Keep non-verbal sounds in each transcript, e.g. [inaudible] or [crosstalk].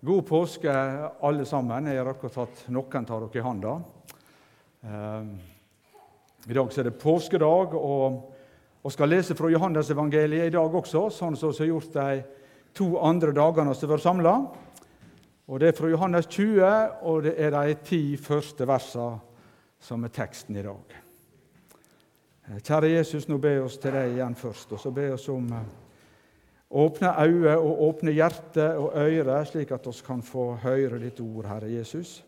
God påske, alle sammen. Jeg har akkurat tatt noen av dere i handa. Eh, I dag er det påskedag, og vi skal lese fra Johannesevangeliet i dag også, sånn som vi har gjort de to andre dagene vi har vært samla. Det er fra Johannes 20, og det er de ti første versene som er teksten i dag. Kjære Jesus, nå ber vi oss til deg igjen først, og så ber jeg oss om eh, Åpne øyne og åpne hjerte og øyre, slik at vi kan få høre ditt ord, Herre Jesus.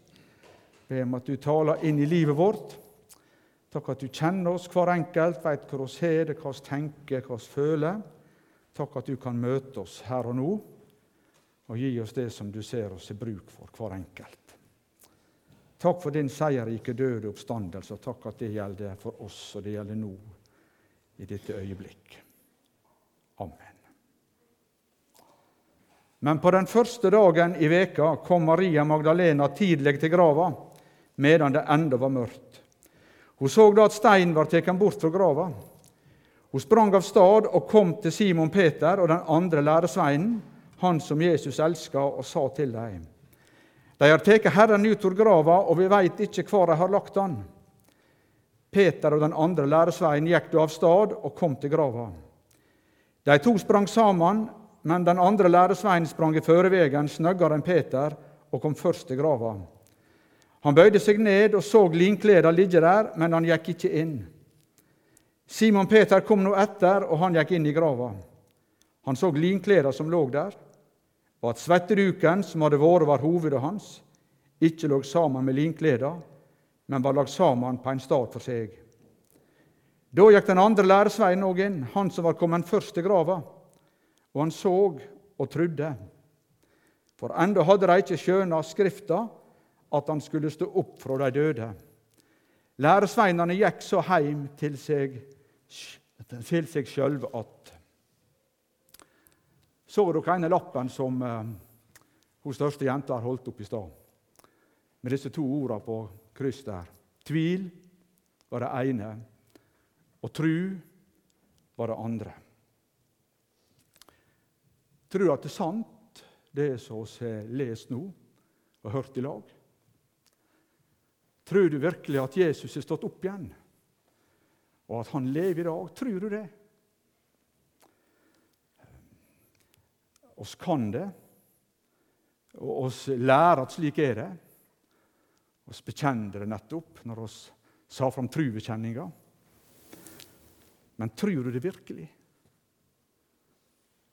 Be om at du taler inn i livet vårt. Takk at du kjenner oss hver enkelt, vet hva vi har, hva vi tenker, hva vi føler. Takk at du kan møte oss her og nå og gi oss det som du ser oss i bruk for, hver enkelt. Takk for din seierrike døde oppstandelse, og takk at det gjelder for oss, og det gjelder nå, i dette øyeblikk. Amen. Men på den første dagen i veka kom Maria Magdalena tidlig til grava, medan det enda var mørkt. Hun så da at steinen var tatt bort fra grava. Hun sprang av stad og kom til Simon Peter og den andre læresveinen, han som Jesus elska, og sa til dem:" De har tatt Herren ut av grava, og vi veit ikke hvor de har lagt han. Peter og den andre læresveinen gikk da av stad og kom til grava. De to sprang sammen, men den andre læresveinen sprang i førevegen snøggere enn Peter og kom først til grava. Han bøyde seg ned og så linkleda ligge der, men han gikk ikke inn. Simon Peter kom nå etter, og han gikk inn i grava. Han så linkleda som lå der, og at svetteduken som hadde vært over hovedet hans, ikke lå sammen med linkleda, men var lagt sammen på en stad for seg. Da gikk den andre læresveien òg inn, han som var kommet først til grava. Og han så og trudde, for enda hadde de ikke skjøna Skrifta, at han skulle stå opp fra de døde. Læresveinene gikk så heim til seg, til seg sjølve att. Så dere ene lappen som eh, hun største jenta har holdt opp i stad, med disse to ordene på kryss der? Tvil var det ene, og tru var det andre. Tror du at det er sant, det som vi har lest nå og hørt i lag? Tror du virkelig at Jesus har stått opp igjen, og at han lever i dag? Tror du det? Oss kan det, og oss lærer at slik er det. Oss bekjenner det nettopp når oss sa fram trubekjenninga. Men tror du det virkelig?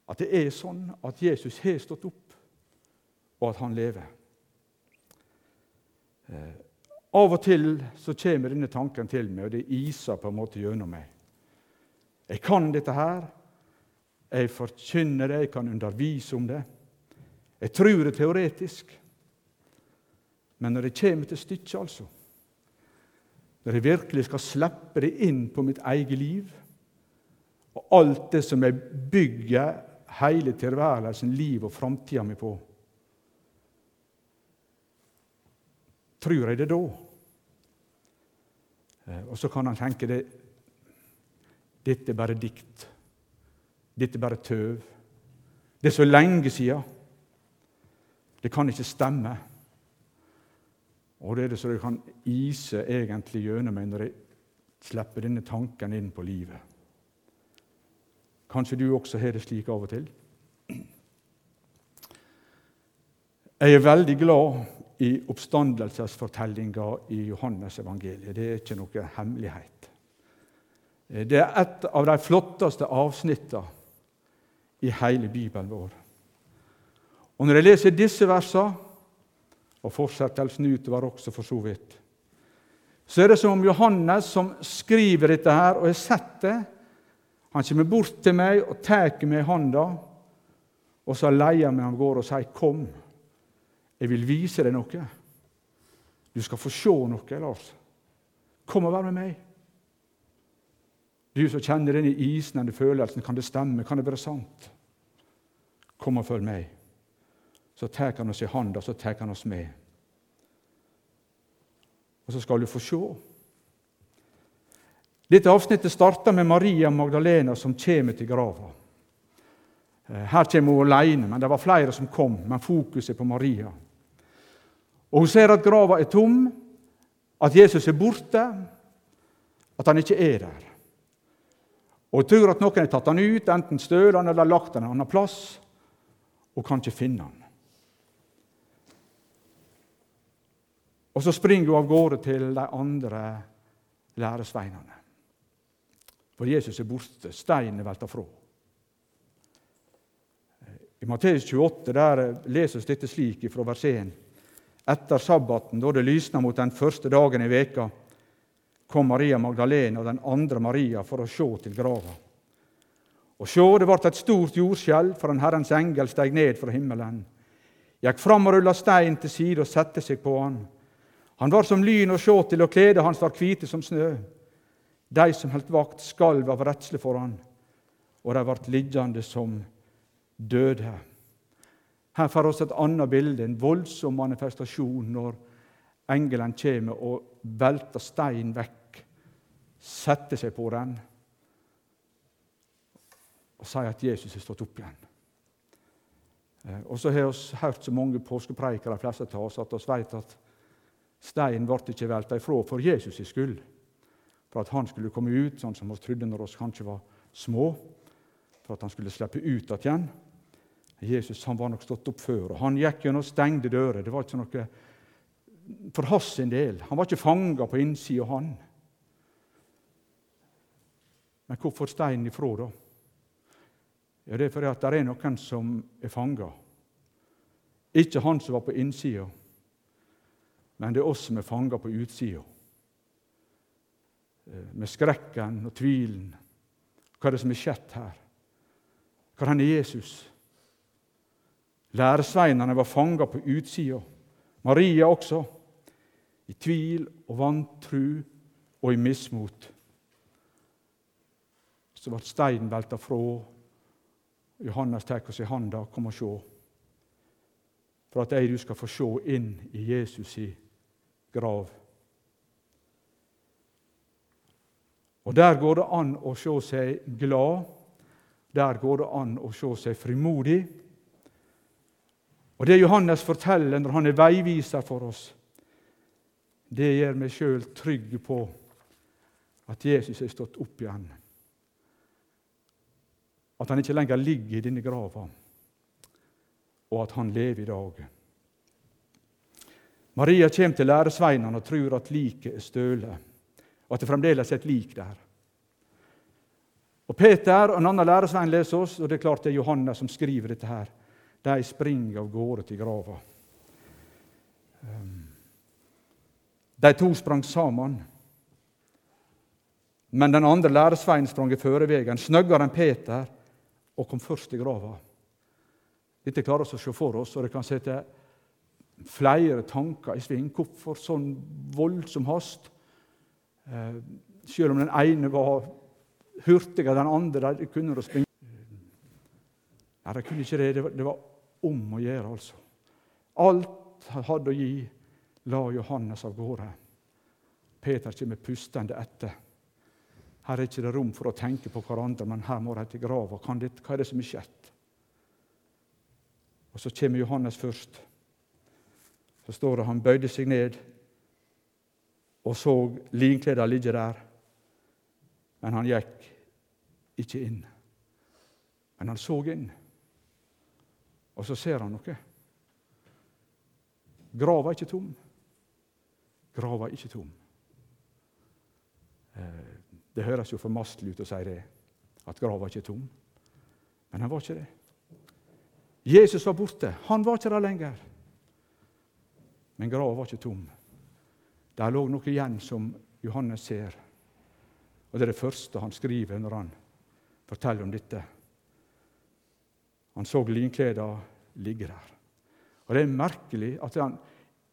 At det er sånn at Jesus har stått opp, og at han lever. Eh, av og til så kommer denne tanken til meg, og det iser på en måte gjennom meg. Jeg kan dette her. Jeg forkynner det, jeg kan undervise om det. Jeg tror det teoretisk. Men når det kommer til stykket, altså Når jeg virkelig skal slippe det inn på mitt eget liv, og alt det som jeg bygger hele tilværelsen, livet og framtida mi på. Tror jeg det da? Eh, og så kan han tenke det dette er bare dikt. Dette er bare tøv. Det er så lenge sia. Det kan ikke stemme. Og det er det så det kan ise egentlig gjennom meg når jeg slipper denne tanken inn på livet. Kanskje du også har det slik av og til? Jeg er veldig glad i oppstandelsesfortellinga i Johannes-evangeliet. Det er ikke noe hemmelighet. Det er et av de flotteste avsnittene i hele Bibelen vår. Og Når jeg leser disse versene, og fortsettelsen utover også for så vidt, så er det som om Johannes, som skriver dette her, og har sett det, han kommer bort til meg og tar meg i handa, og så leier meg av gårde og sier, 'Kom, jeg vil vise deg noe.' Du skal få se noe, Lars. Kom og vær med meg. Du som kjenner denne isnende følelsen, kan det stemme? Kan det være sant? Kom og følg meg. Så tar han oss i handa, så tar han oss med. Og så skal du få se dette avsnittet starter med Maria Magdalena som kommer til grava. Eh, her kommer hun alene, men det var flere som kom. Men fokuset er på Maria. Og Hun ser at grava er tom, at Jesus er borte, at han ikke er der. Og Hun tror at noen har tatt han ut, enten stølt han eller lagt han en annen plass, og kan ikke finne han. Og så springer hun av gårde til de andre læresveinene. For Jesus er borte, steinen er velta fra. I Matteus 28 der leses dette slik fra vers 1. Etter sabbaten, da det lysna mot den første dagen i veka, kom Maria Magdalena og den andre Maria for å sjå til grava. Og sjå, det vart et stort jordskjelv, for en Herrens engel steg ned fra himmelen, gikk fram og rulla stein til side og sette seg på han. Han var som lyn å sjå til, og kledet hans var hvite som snø. De som holdt vakt, skalv av redsle for han, og de ble liggende som døde. Her får vi et annet bilde, en voldsom manifestasjon når engelen kommer og velter stein vekk, setter seg på den og sier at Jesus er stått opp igjen. Eh, og så har vi hørt så mange påskepreikere de fleste av oss, at vi vet at steinen ble ikke velta ifra for Jesus' skyld. For at han skulle komme ut, sånn som vi trodde når vi kanskje var små. For at han skulle slippe ut igjen. Jesus han var nok stått opp før. og Han gikk gjennom stengte dører. Det var ikke noe for hans sin del. Han var ikke fanga på innsida, han. Men hvorfor steinen ifra, da? Ja, Det er fordi at det er noen som er fanga. Ikke han som var på innsida, men det er oss som er fanga på utsida. Eh, med skrekken og tvilen. Hva er det som er skjedd her? Hvor er Jesus? Læresveinene var fanga på utsida. Maria også. I tvil og vantru og i mismot. Så ble steinen velta frå. Johannes tar oss i handa. Kom og sjå. For at jeg du skal få sjå inn i Jesus' i grav. Og Der går det an å se seg glad. Der går det an å se seg frimodig. Og Det Johannes forteller når han er veiviser for oss, det gjør meg sjøl trygg på at Jesus er stått opp igjen. At han ikke lenger ligger i denne grava, og at han lever i dag. Maria kommer til læresveinene og tror at liket er støle, og at det fremdeles er et lik der. Og Peter og en annen læresvein leser oss, og det er klart det er Johannes som skriver dette her de springer av gårde til grava. Ehm, de to sprang sammen. Men den andre læresveinen sprang i førevegen, snøggere enn Peter, og kom først i grava. Dette klarer vi å se for oss, og det kan sette flere tanker i sving. Hvorfor sånn voldsom hast? Eh, selv om den ene var hurtigere enn den andre. De kunne springe. Nei, de kunne ikke det. Det var om å gjøre, altså. Alt han hadde å gi, la Johannes av gårde. Peter kommer pustende etter. Her er ikke det rom for å tenke på hverandre, men her må de til grava. Hva er det som er skjedd? Og Så kommer Johannes først. Så står det han bøyde seg ned og så linkleda ligge der. Men han gikk ikke inn. Men han så inn. Og så ser han noe. Grava er ikke tom. Grava er ikke tom. Eh, det høres jo formastelig ut å si det, at grava ikke er tom. Men han var ikke det. Jesus var borte. Han var ikke der lenger. Men grava var ikke tom. Der lå noe igjen som Johannes ser. Og Det er det første han skriver når han forteller om dette. Han så linkleda ligge der. Og Det er merkelig at han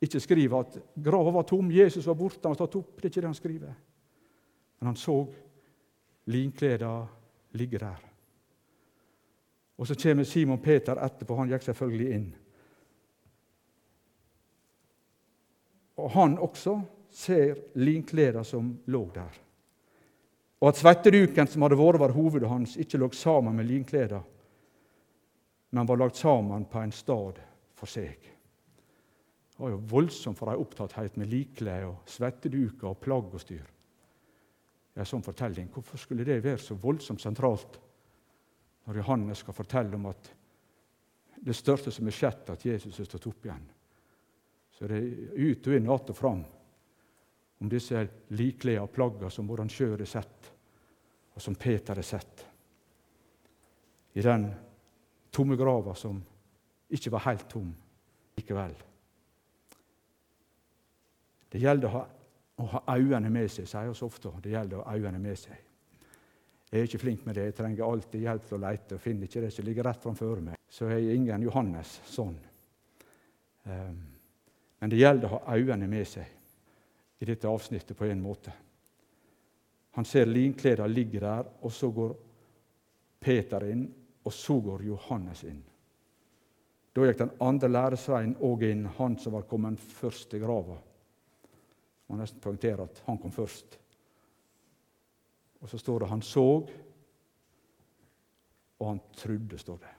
ikke skriver at grava var tom, Jesus var borte, han var tatt opp. Det er ikke det han skriver. Men han så linkleda ligge der. Og Så kommer Simon Peter etterpå. Han gikk selvfølgelig inn. Og han også ser linkleda som lå der. Og at svetteduken som hadde vært over hovedet hans, ikke lå sammen med linkleda, men var lagt sammen på en stad for seg. Det var jo voldsomt for ei opptatthet med likklær og svetteduker og plagg og styr. En sånn fortelling. Hvorfor skulle det være så voldsomt sentralt når Johannes skal fortelle om at det største som er skjedd, at Jesus er stått opp igjen? Så det er ut og inn, att og fram om disse likkleda plaggene som både han sjøl har sett, og som Peter har sett. I den tomme grava som ikke var helt tom likevel. Det gjelder å ha, å ha øynene med seg, sier vi ofte. Det gjelder å ha øynene med seg. Jeg er ikke flink med det. Jeg trenger alltid hjelp til å lete og finner ikke det som ligger rett framfor meg. Så jeg er ingen Johannes sånn. Um, men det gjelder å ha øynene med seg i dette avsnittet på en måte. Han ser linkleda ligge der, og så går Peter inn, og så går Johannes inn. Da gikk den andre læresveien òg inn, han som var kommet først til grava. Må nesten poengtere at han kom først. Og så står det 'han så', og han trodde, står det.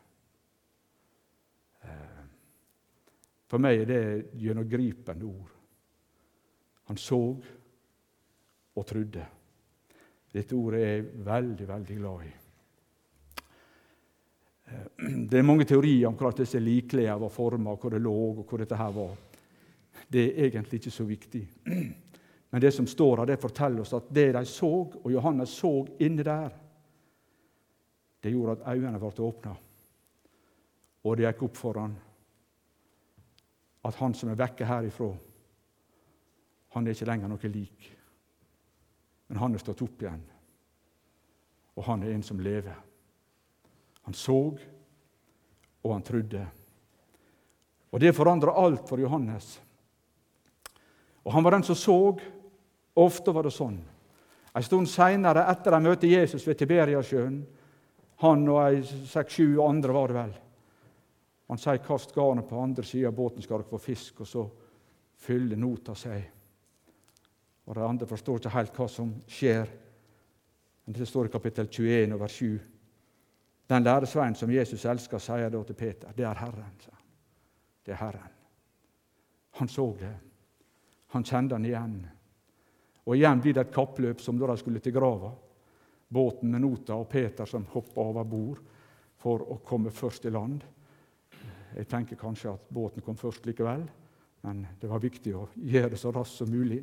Eh, for meg er det gjennomgripende ord. Han så og trodde. Dette ordet er jeg veldig, veldig glad i. Eh, det er mange teorier om hvordan disse likklærne var forma, hvor det lå, og hvor dette her var. Det er egentlig ikke så viktig. Men det som står her, det forteller oss at det de så, og Johannes så inne der, det gjorde at øynene ble åpna, og det gikk opp for han at han som er vekke herifra, han er ikke lenger noe lik. Men han er stått opp igjen, og han er en som lever. Han så, og han trodde. Og det forandra alt for Johannes. Og han var den som så. Ofte var det sånn. En stund seinere, etter de møtte Jesus ved Tiberiasjøen, han og seks-sju andre var det vel Han sier 'kast garnet på andre sida av båten, skal dere få fisk', og så fyller nota seg. Og De andre forstår ikke helt hva som skjer. Men Det står i kapittel 21 vers 7. Den læresveien som Jesus elsker, sier da til Peter, det er Herren. sa han. Det er Herren. Han så det. Han kjente han igjen. Og igjen blir det et kappløp som da de skulle til grava. Båten med nota og Peter som hoppa over bord for å komme først i land. Jeg tenker kanskje at båten kom først likevel, men det var viktig å gjøre det så raskt som mulig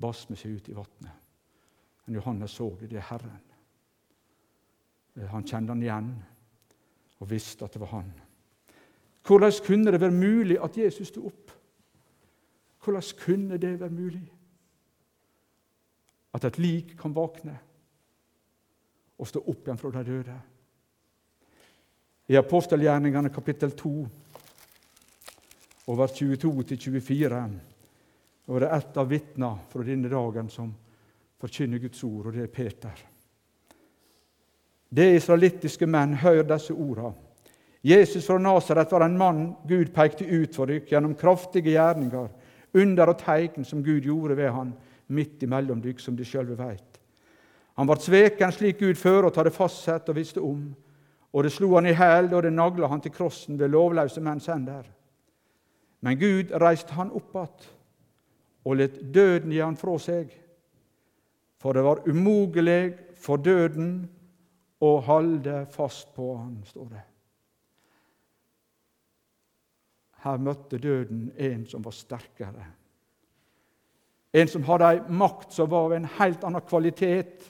basme seg ut i vannet. Men Johannes så det. Det er Herren. Eh, han kjente han igjen og visste at det var han. Hvordan kunne det være mulig at Jesus sto opp? Hvordan kunne det være mulig? At et lik kan våkne og stå opp igjen fra de døde. I apostelgjerningene kapittel 2, over 22-24 og det er ett av vitnene fra denne dagen som forkynner Guds ord, og det er Peter. Det israelittiske menn, hør disse ordene. Jesus fra Nasaret var en mann Gud pekte ut for dykk gjennom kraftige gjerninger, under og tegn som Gud gjorde ved han midt imellom dykk, som de sjølve veit. Han vart sveken slik Gud før og hadde fastsett og visste om, og det slo han i hæl da det nagla han til krossen ved lovløse menns hender. Men Gud reiste han opp att og lot døden gi han fra seg. For det var umulig for døden å holde fast på han, står det. Her møtte døden en som var sterkere. En som hadde ei makt som var av en helt annen kvalitet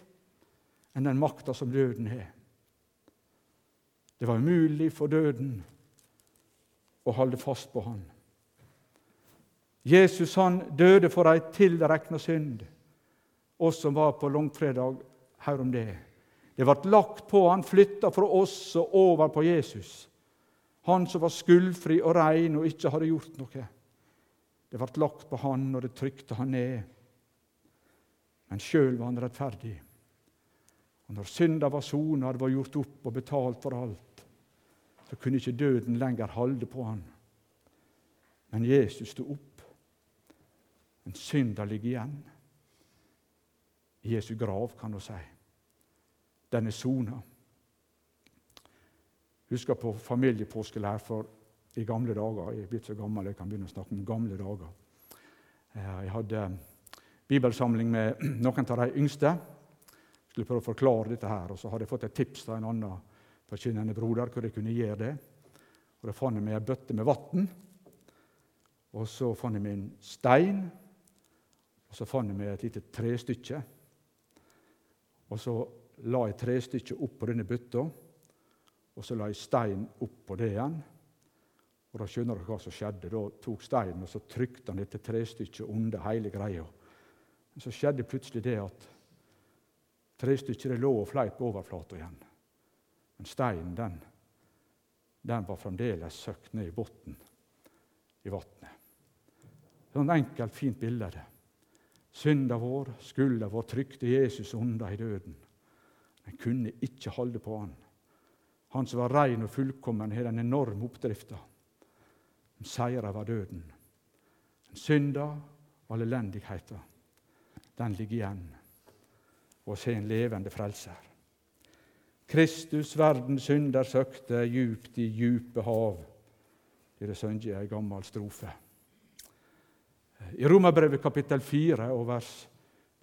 enn den makta som døden har. Det var umulig for døden å holde fast på han. Jesus han døde for ei tilrekna synd. Oss som var på langfredag, hør om det. Det ble lagt på han, flytta fra oss og over på Jesus. Han som var skuldfri og rein og ikke hadde gjort noe. Det ble lagt på han, og det trykte han ned. Men sjøl var han rettferdig. Og når synda var sona, det var gjort opp og betalt for alt, så kunne ikke døden lenger holde på han. Men Jesus sto opp En synder ligger igjen i Jesu grav, kan du si. Den er sona. Husker på familiepåskelær for i gamle dager. Jeg er blitt så gammel jeg kan begynne å snakke om gamle dager. Eh, jeg hadde bibelsamling med [clears throat] noen av de yngste. Jeg skulle prøve å forklare dette her, og Så hadde jeg fått et tips av en annen forkynnende broder hvor jeg kunne gjøre det. Og Da fant jeg meg ei bøtte med vann. Og så fant jeg meg en stein. Og så fant jeg meg et lite trestykke. Og så la jeg trestykket opp på denne bøtta, og så la jeg stein opp på det igjen. Og Da skjønner dere hva som skjedde. Da tok steinen og så trykte han dette trestykket under hele greia. Men så skjedde plutselig det at trestykket lå og fleit på overflata igjen. Men steinen, den, den var fremdeles søkt ned i bunnen i vannet. Sånn enkelt, fint bilde. det. Synda vår, skulda vår, trykte Jesus unna i døden. Men kunne ikke holde på han. Han som var rein og fullkommen, har den enorme oppdrifta. Den seira var døden. Den Synda og all elendigheta, den ligger igjen. Og se en levende frelser. Kristus, verdens synder, søkte djupt i djupe hav. Det er synger ei gammel strofe. I Romerbrevet kapittel 4 og vers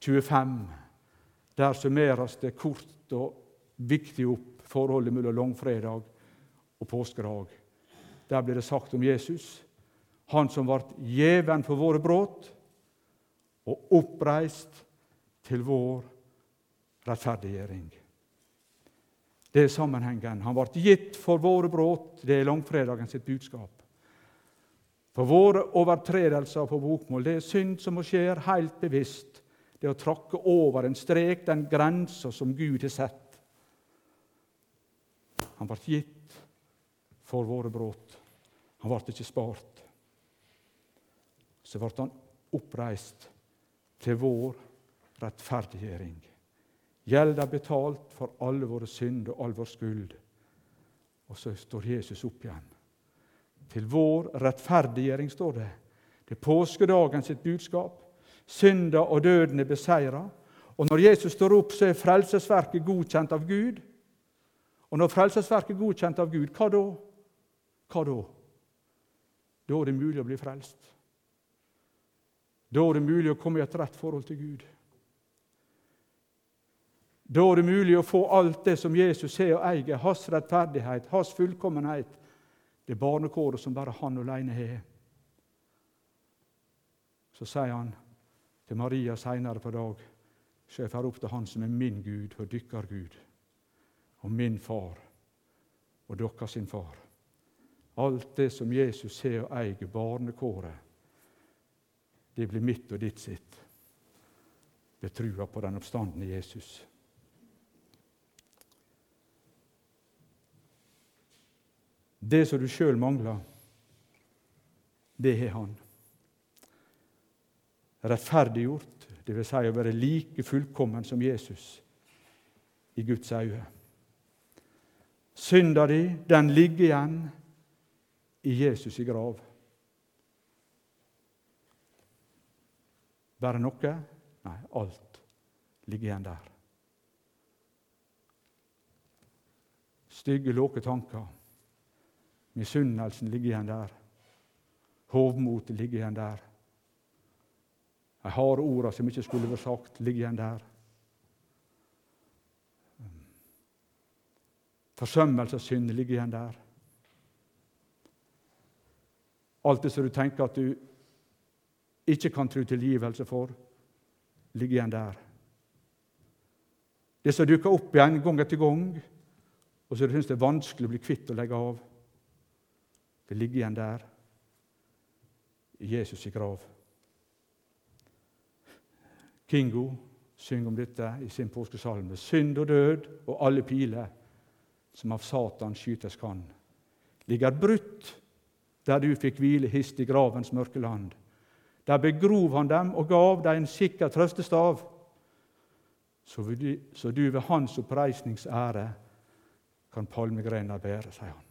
25 der summeres det kort og viktig opp forholdet mellom langfredag og påskedag. Der blir det sagt om Jesus, han som ble gjeven for våre brudd og oppreist til vår rettferdiggjøring. Det er sammenhengen. Han ble gitt for våre brudd. Det er langfredagen sitt budskap. For våre overtredelser på bokmål, det er synd som må skje helt bevisst. Det er å tråkke over en strek, den grensa som Gud har sett. Han ble gitt for våre brudd. Han ble ikke spart. Så ble han oppreist til vår rettferdiggjøring. Gjelda betalt for alle våre synder og all vår skyld. Og så står Jesus opp igjen. Til vår rettferdiggjøring, står det. Det er påskedagen sitt budskap. Synda og døden er beseira. Og når Jesus står opp, så er frelsesverket godkjent av Gud. Og når frelsesverket er godkjent av Gud, hva da? Hva da? Da er det mulig å bli frelst. Da er det mulig å komme i et rett forhold til Gud. Da er det mulig å få alt det som Jesus har og eier, hans rettferdighet, hans fullkommenhet, det barnekåret som bare han alene har. Så sier han til Maria seinere på dag så jeg får opp til Han som er min Gud og dykker Gud, og min far og dere sin far. Alt det som Jesus har og eier, barnekåret, det blir mitt og ditt sitt ved trua på den oppstandende Jesus. Det som du sjøl mangler, det har han. Rettferdiggjort, dvs. Si å være like fullkommen som Jesus i Guds øyne. Synda di, den ligger igjen i Jesus i grav. Bare noe? Nei, alt ligger igjen der. Stygge, låke tanker Misunnelsen ligger igjen der. Hovmotet ligger igjen der. De harde orda som ikke skulle vært sagt, ligger igjen der. Forsømmelsessynd ligger igjen der. Alt det som du tenker at du ikke kan tro tilgivelse for, ligger igjen der. Det som dukker opp igjen gang etter gang, og som du syns det er vanskelig å bli kvitt og legge av. Det ligger igjen der, i Jesus i grav. Kingo synger om dette i sin påskesalme. Synd og død og alle piler som av Satan skytes kan, ligger brutt der du fikk hvile hist i gravens mørke land. Der begrov han dem og gav dem en sikker trøstestav, så du ved hans oppreisnings ære kan palmegrener bære, sier han.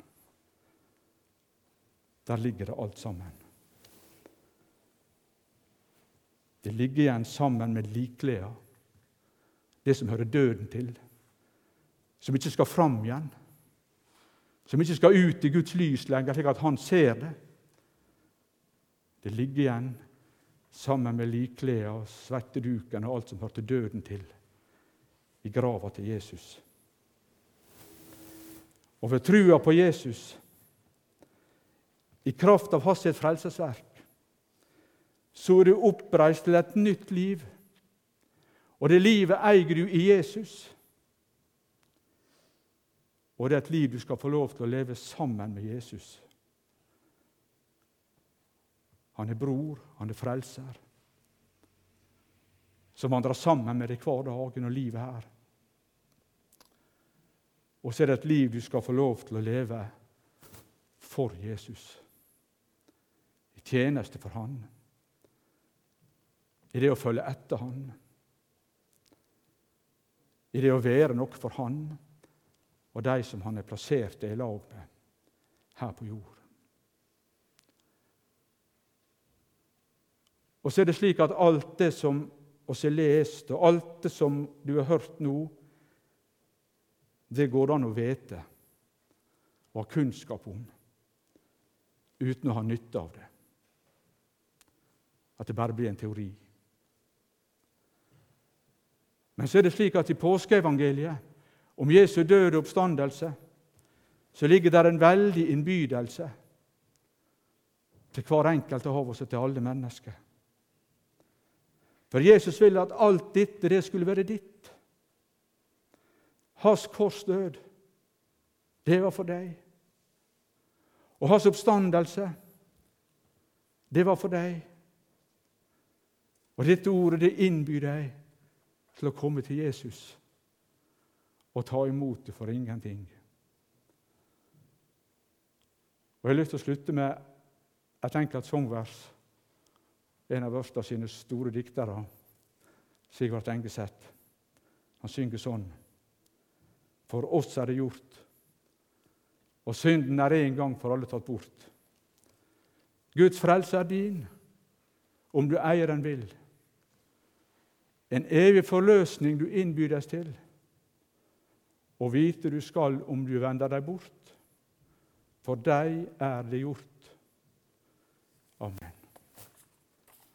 Der ligger det alt sammen. Det ligger igjen sammen med likkleda, det som hører døden til, som ikke skal fram igjen. som ikke skal ut i Guds lys lenger, slik at han ser det. Det ligger igjen sammen med likklærne og svetteduken og alt som hørte døden til, i grava til Jesus. Og ved trua på Jesus, i kraft av hans frelsesverk, så er du oppreist til et nytt liv. Og det livet eier du i Jesus. Og det er et liv du skal få lov til å leve sammen med Jesus. Han er bror, han er frelser, som vandrer sammen med deg hver dag og livet her. Og så er det et liv du skal få lov til å leve for Jesus, tjeneste for Han, i det å følge etter Han, i det å være noe for Han og de som Han er plassert i lag med her på jord. Og så er det slik at alt det som oss har lest, og alt det som du har hørt nå, det går det an å vite og ha kunnskap om uten å ha nytte av det. At det bare blir en teori. Men så er det slik at i påskeevangeliet om Jesu døde oppstandelse så ligger der en veldig innbydelse til hver enkelt av oss og til alle mennesker. For Jesus ville at alt dette det skulle være ditt. Hans korsdød, det var for deg. Og hans oppstandelse, det var for deg. Og dette ordet det innbyr deg til å komme til Jesus og ta imot det for ingenting. Og Jeg har lyst til å slutte med et enkelt sangvers en av Ørsta sine store diktere, Sigvart Engeseth. Han synger sånn For oss er det gjort, og synden er en gang for alle tatt bort. Guds frelse er din, om du eier den vil en evig forløsning du innbydes til, og vite du skal om du vender deg bort. For deg er det gjort. Amen.